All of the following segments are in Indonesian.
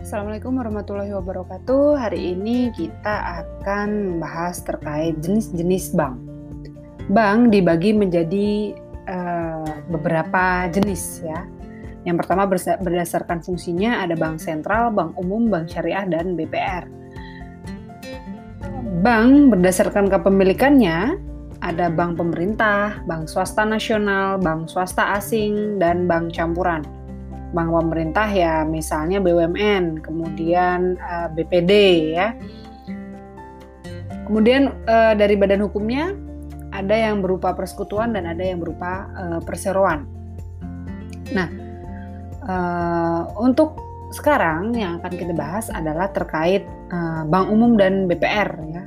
Assalamualaikum warahmatullahi wabarakatuh. Hari ini kita akan membahas terkait jenis-jenis bank. Bank dibagi menjadi uh, beberapa jenis ya. Yang pertama berdasarkan fungsinya ada bank sentral, bank umum, bank syariah, dan BPR. Bank berdasarkan kepemilikannya ada bank pemerintah, bank swasta nasional, bank swasta asing, dan bank campuran bank pemerintah ya misalnya BUMN, kemudian eh, BPD ya. Kemudian uh, dari badan hukumnya ada yang berupa persekutuan dan ada yang berupa uh, perseroan. Nah, untuk sekarang yang akan kita bahas adalah terkait bank umum dan BPR ya.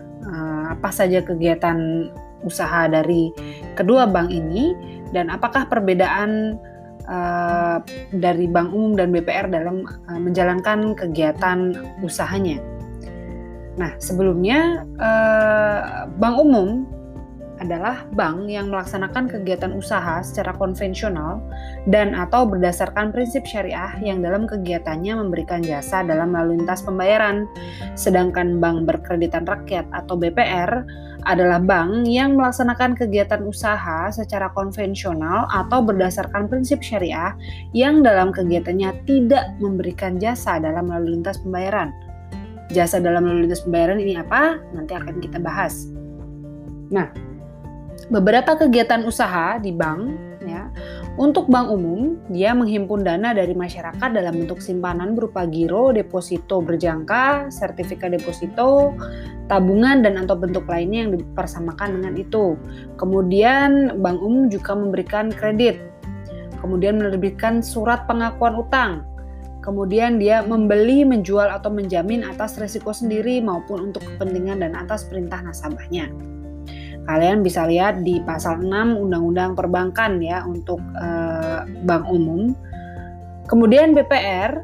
Apa saja kegiatan usaha dari kedua bank ini dan apakah perbedaan uh, dari Bank Umum dan BPR dalam uh, menjalankan kegiatan usahanya. Nah, sebelumnya uh, Bank Umum adalah bank yang melaksanakan kegiatan usaha secara konvensional dan atau berdasarkan prinsip syariah yang dalam kegiatannya memberikan jasa dalam lalu lintas pembayaran. Sedangkan bank berkreditan rakyat atau BPR adalah bank yang melaksanakan kegiatan usaha secara konvensional atau berdasarkan prinsip syariah yang dalam kegiatannya tidak memberikan jasa dalam lalu lintas pembayaran. Jasa dalam lalu lintas pembayaran ini apa? Nanti akan kita bahas. Nah, beberapa kegiatan usaha di bank ya. Untuk bank umum, dia menghimpun dana dari masyarakat dalam bentuk simpanan berupa giro, deposito berjangka, sertifikat deposito, tabungan dan atau bentuk lainnya yang dipersamakan dengan itu. Kemudian bank umum juga memberikan kredit. Kemudian menerbitkan surat pengakuan utang. Kemudian dia membeli, menjual atau menjamin atas resiko sendiri maupun untuk kepentingan dan atas perintah nasabahnya. Kalian bisa lihat di pasal 6 Undang-Undang Perbankan ya untuk uh, bank umum. Kemudian BPR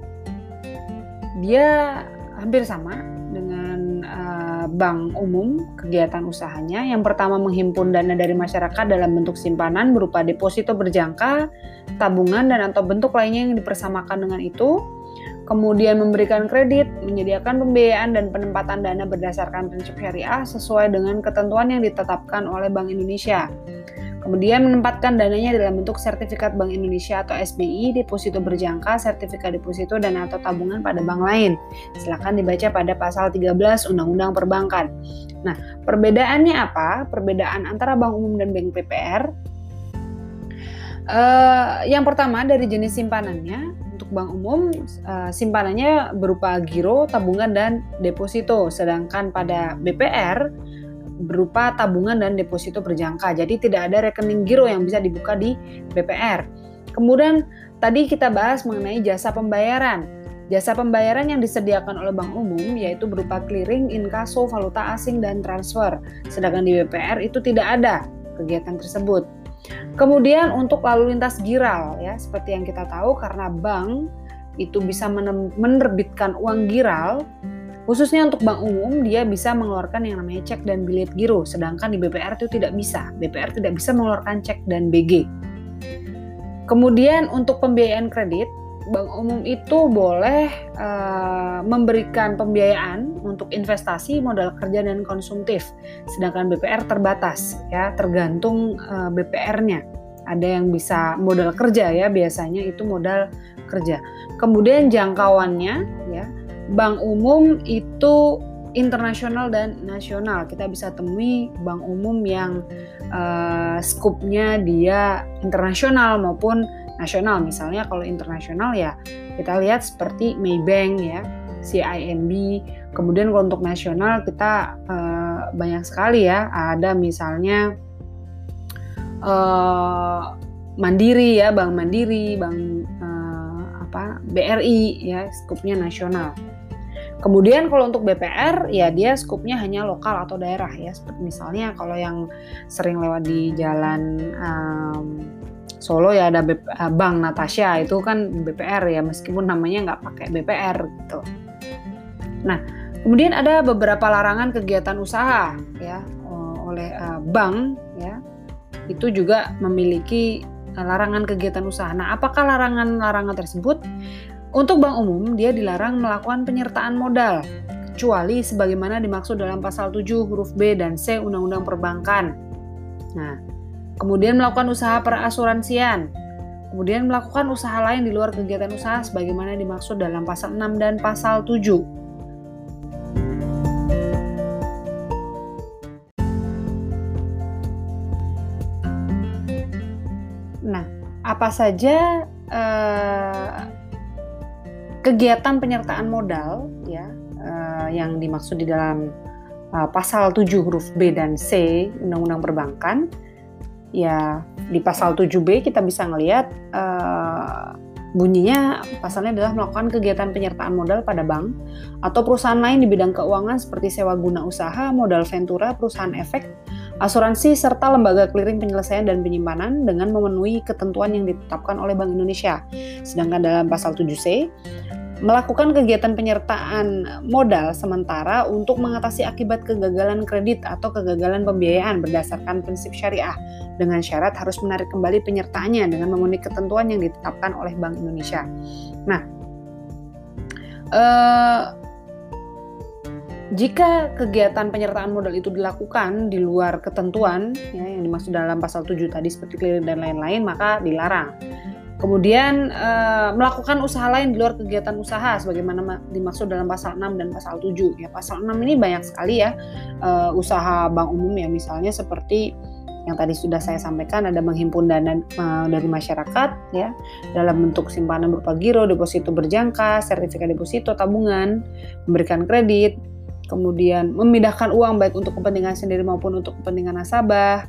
dia hampir sama dengan uh, bank umum kegiatan usahanya. Yang pertama menghimpun dana dari masyarakat dalam bentuk simpanan berupa deposito berjangka, tabungan dan atau bentuk lainnya yang dipersamakan dengan itu kemudian memberikan kredit, menyediakan pembiayaan dan penempatan dana berdasarkan prinsip syariah sesuai dengan ketentuan yang ditetapkan oleh Bank Indonesia. Kemudian menempatkan dananya dalam bentuk sertifikat Bank Indonesia atau SBI, deposito berjangka, sertifikat deposito dan atau tabungan pada bank lain. Silakan dibaca pada pasal 13 Undang-Undang Perbankan. Nah, perbedaannya apa? Perbedaan antara bank umum dan bank PPR. Uh, eh, yang pertama dari jenis simpanannya, untuk bank umum uh, simpanannya berupa giro, tabungan dan deposito, sedangkan pada BPR berupa tabungan dan deposito berjangka. Jadi tidak ada rekening giro yang bisa dibuka di BPR. Kemudian tadi kita bahas mengenai jasa pembayaran. Jasa pembayaran yang disediakan oleh bank umum yaitu berupa clearing, inkaso, valuta asing dan transfer. Sedangkan di BPR itu tidak ada kegiatan tersebut. Kemudian untuk lalu lintas giral ya, seperti yang kita tahu karena bank itu bisa menerbitkan uang giral, khususnya untuk bank umum dia bisa mengeluarkan yang namanya cek dan bilet giro, sedangkan di BPR itu tidak bisa. BPR tidak bisa mengeluarkan cek dan BG. Kemudian untuk pembiayaan kredit, bank umum itu boleh uh, memberikan pembiayaan untuk investasi, modal kerja dan konsumtif. Sedangkan BPR terbatas ya, tergantung uh, eh, BPR-nya. Ada yang bisa modal kerja ya, biasanya itu modal kerja. Kemudian jangkauannya ya, bank umum itu internasional dan nasional. Kita bisa temui bank umum yang uh, skupnya dia internasional maupun nasional. Misalnya kalau internasional ya kita lihat seperti Maybank ya CIMB kemudian kalau untuk nasional kita uh, banyak sekali ya. Ada misalnya uh, Mandiri ya Bank Mandiri Bank uh, apa BRI ya skupnya nasional. Kemudian kalau untuk BPR ya dia skupnya hanya lokal atau daerah ya. Seperti misalnya kalau yang sering lewat di jalan um, Solo ya ada BP, eh, Bank Natasha itu kan BPR ya meskipun namanya nggak pakai BPR gitu. Nah Kemudian ada beberapa larangan kegiatan usaha ya oleh uh, bank ya. Itu juga memiliki larangan kegiatan usaha. Nah, apakah larangan-larangan tersebut? Untuk bank umum dia dilarang melakukan penyertaan modal kecuali sebagaimana dimaksud dalam pasal 7 huruf B dan C Undang-Undang Perbankan. Nah, kemudian melakukan usaha perasuransian Kemudian melakukan usaha lain di luar kegiatan usaha sebagaimana dimaksud dalam pasal 6 dan pasal 7. Nah, apa saja eh, kegiatan penyertaan modal ya eh, yang dimaksud di dalam eh, pasal 7 huruf B dan C Undang-Undang Perbankan? Ya, di pasal 7B kita bisa ngelihat uh, bunyinya pasalnya adalah melakukan kegiatan penyertaan modal pada bank atau perusahaan lain di bidang keuangan seperti sewa guna usaha, modal ventura, perusahaan efek, asuransi serta lembaga clearing penyelesaian dan penyimpanan dengan memenuhi ketentuan yang ditetapkan oleh Bank Indonesia. Sedangkan dalam pasal 7C melakukan kegiatan penyertaan modal sementara untuk mengatasi akibat kegagalan kredit atau kegagalan pembiayaan berdasarkan prinsip syariah dengan syarat harus menarik kembali penyertaannya dengan memenuhi ketentuan yang ditetapkan oleh Bank Indonesia. Nah, eh, jika kegiatan penyertaan modal itu dilakukan di luar ketentuan ya, yang dimaksud dalam pasal 7 tadi seperti clearing dan lain-lain maka dilarang. Kemudian uh, melakukan usaha lain di luar kegiatan usaha sebagaimana dimaksud dalam pasal 6 dan pasal 7. Ya, pasal 6 ini banyak sekali ya uh, usaha bank umum ya misalnya seperti yang tadi sudah saya sampaikan ada menghimpun dana uh, dari masyarakat ya dalam bentuk simpanan berupa giro, deposito berjangka, sertifikat deposito, tabungan, memberikan kredit, kemudian memindahkan uang baik untuk kepentingan sendiri maupun untuk kepentingan nasabah,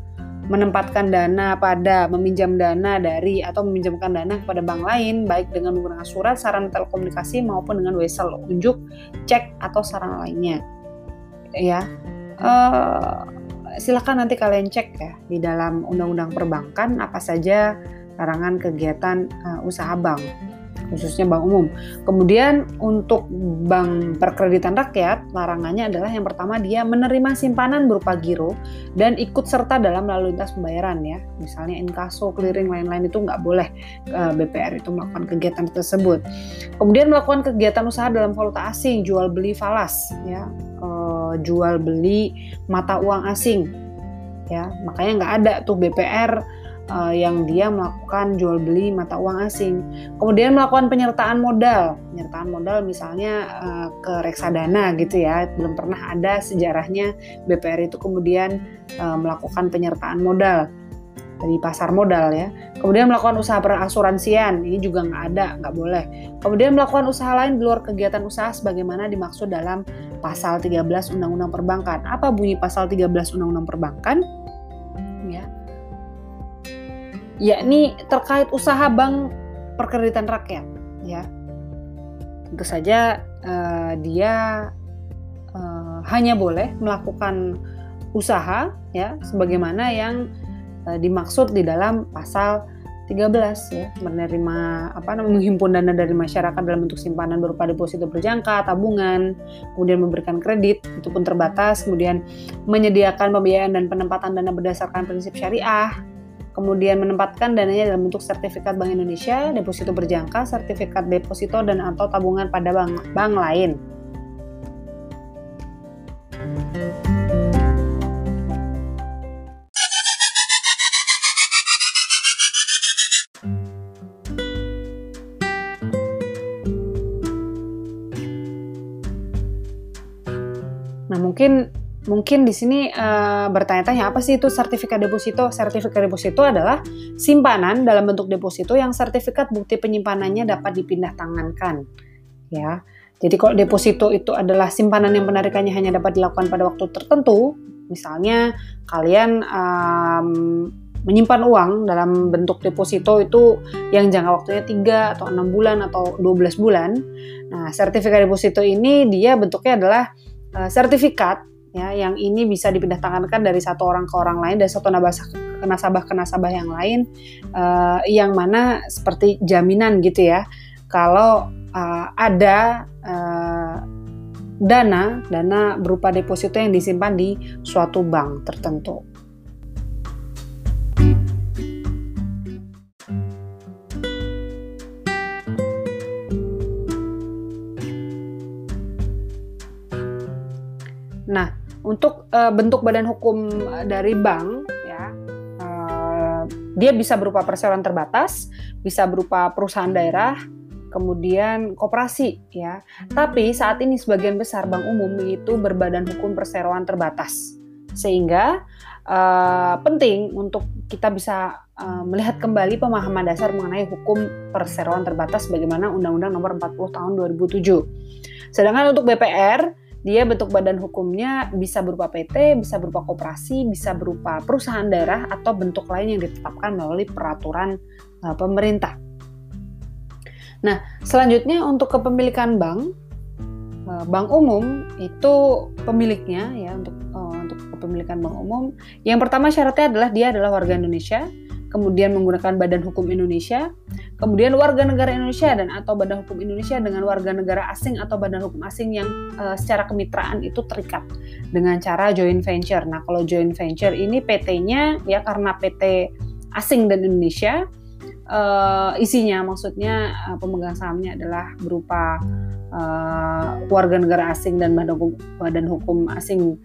menempatkan dana pada meminjam dana dari atau meminjamkan dana kepada bank lain baik dengan menggunakan surat, sarana telekomunikasi maupun dengan wesel unjuk, cek atau sarana lainnya. Ya. Uh, silakan nanti kalian cek ya di dalam undang-undang perbankan apa saja larangan kegiatan uh, usaha bank khususnya bank umum. Kemudian untuk bank perkreditan rakyat, larangannya adalah yang pertama dia menerima simpanan berupa giro dan ikut serta dalam lalu lintas pembayaran ya. Misalnya inkaso, clearing, lain-lain itu nggak boleh eh, BPR itu melakukan kegiatan tersebut. Kemudian melakukan kegiatan usaha dalam valuta asing, jual beli falas ya, eh, jual beli mata uang asing ya. Makanya nggak ada tuh BPR uh, yang dia melakukan jual beli mata uang asing. Kemudian melakukan penyertaan modal, penyertaan modal misalnya uh, ke reksadana gitu ya. Belum pernah ada sejarahnya BPR itu kemudian uh, melakukan penyertaan modal dari pasar modal ya. Kemudian melakukan usaha perasuransian, ini juga nggak ada, nggak boleh. Kemudian melakukan usaha lain di luar kegiatan usaha sebagaimana dimaksud dalam pasal 13 Undang-Undang Perbankan. Apa bunyi pasal 13 Undang-Undang Perbankan? Yakni terkait usaha bank perkreditan rakyat ya. Tentu saja uh, dia uh, hanya boleh melakukan usaha ya sebagaimana yang uh, dimaksud di dalam pasal 13 ya. Menerima apa namanya menghimpun dana dari masyarakat dalam bentuk simpanan berupa deposito berjangka, tabungan, kemudian memberikan kredit itu pun terbatas, kemudian menyediakan pembiayaan dan penempatan dana berdasarkan prinsip syariah, kemudian menempatkan dananya dalam bentuk sertifikat Bank Indonesia, deposito berjangka, sertifikat deposito dan atau tabungan pada bank bank lain. Mungkin di sini uh, bertanya-tanya apa sih itu sertifikat deposito? Sertifikat deposito adalah simpanan dalam bentuk deposito yang sertifikat bukti penyimpanannya dapat dipindah tangankan. Ya. Jadi kalau deposito itu adalah simpanan yang penarikannya hanya dapat dilakukan pada waktu tertentu, misalnya kalian um, menyimpan uang dalam bentuk deposito itu yang jangka waktunya 3 atau 6 bulan atau 12 bulan. Nah, sertifikat deposito ini dia bentuknya adalah uh, sertifikat ya yang ini bisa dipindah tangankan dari satu orang ke orang lain dari satu nasabah ke nasabah yang lain uh, yang mana seperti jaminan gitu ya kalau uh, ada uh, dana, dana berupa deposito yang disimpan di suatu bank tertentu. Untuk uh, bentuk badan hukum dari bank ya uh, dia bisa berupa perseroan terbatas, bisa berupa perusahaan daerah, kemudian koperasi ya. Tapi saat ini sebagian besar bank umum itu berbadan hukum perseroan terbatas. Sehingga uh, penting untuk kita bisa melihat kembali pemahaman dasar mengenai hukum perseroan terbatas bagaimana Undang-Undang Nomor 40 Tahun 2007. Sedangkan untuk BPR dia bentuk badan hukumnya bisa berupa PT, bisa berupa koperasi, bisa berupa perusahaan daerah atau bentuk lain yang ditetapkan melalui peraturan uh, pemerintah. Nah, selanjutnya untuk kepemilikan bank, uh, bank umum itu pemiliknya ya untuk uh, untuk kepemilikan bank umum. Yang pertama syaratnya adalah dia adalah warga Indonesia, kemudian menggunakan badan hukum Indonesia, Kemudian warga negara Indonesia dan atau badan hukum Indonesia dengan warga negara asing atau badan hukum asing yang uh, secara kemitraan itu terikat dengan cara joint venture. Nah, kalau joint venture ini PT-nya ya karena PT asing dan Indonesia uh, isinya maksudnya uh, pemegang sahamnya adalah berupa uh, warga negara asing dan badan hukum, badan hukum asing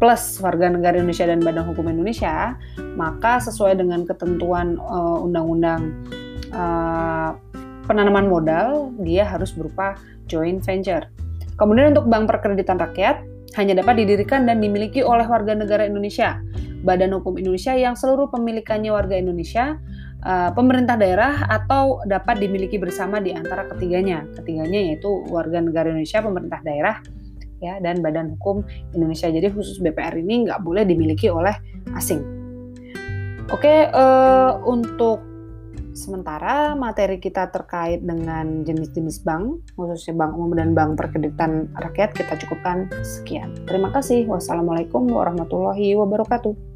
plus warga negara Indonesia dan badan hukum Indonesia, maka sesuai dengan ketentuan undang-undang uh, uh, penanaman modal dia harus berupa joint venture. Kemudian untuk bank perkreditan rakyat hanya dapat didirikan dan dimiliki oleh warga negara Indonesia, Badan Hukum Indonesia yang seluruh pemilikannya warga Indonesia, uh, pemerintah daerah atau dapat dimiliki bersama di antara ketiganya. Ketiganya yaitu warga negara Indonesia, pemerintah daerah, ya dan Badan Hukum Indonesia. Jadi khusus BPR ini nggak boleh dimiliki oleh asing. Oke, uh, untuk Sementara materi kita terkait dengan jenis-jenis bank, khususnya bank umum dan bank perkreditan rakyat kita cukupkan sekian. Terima kasih. Wassalamualaikum warahmatullahi wabarakatuh.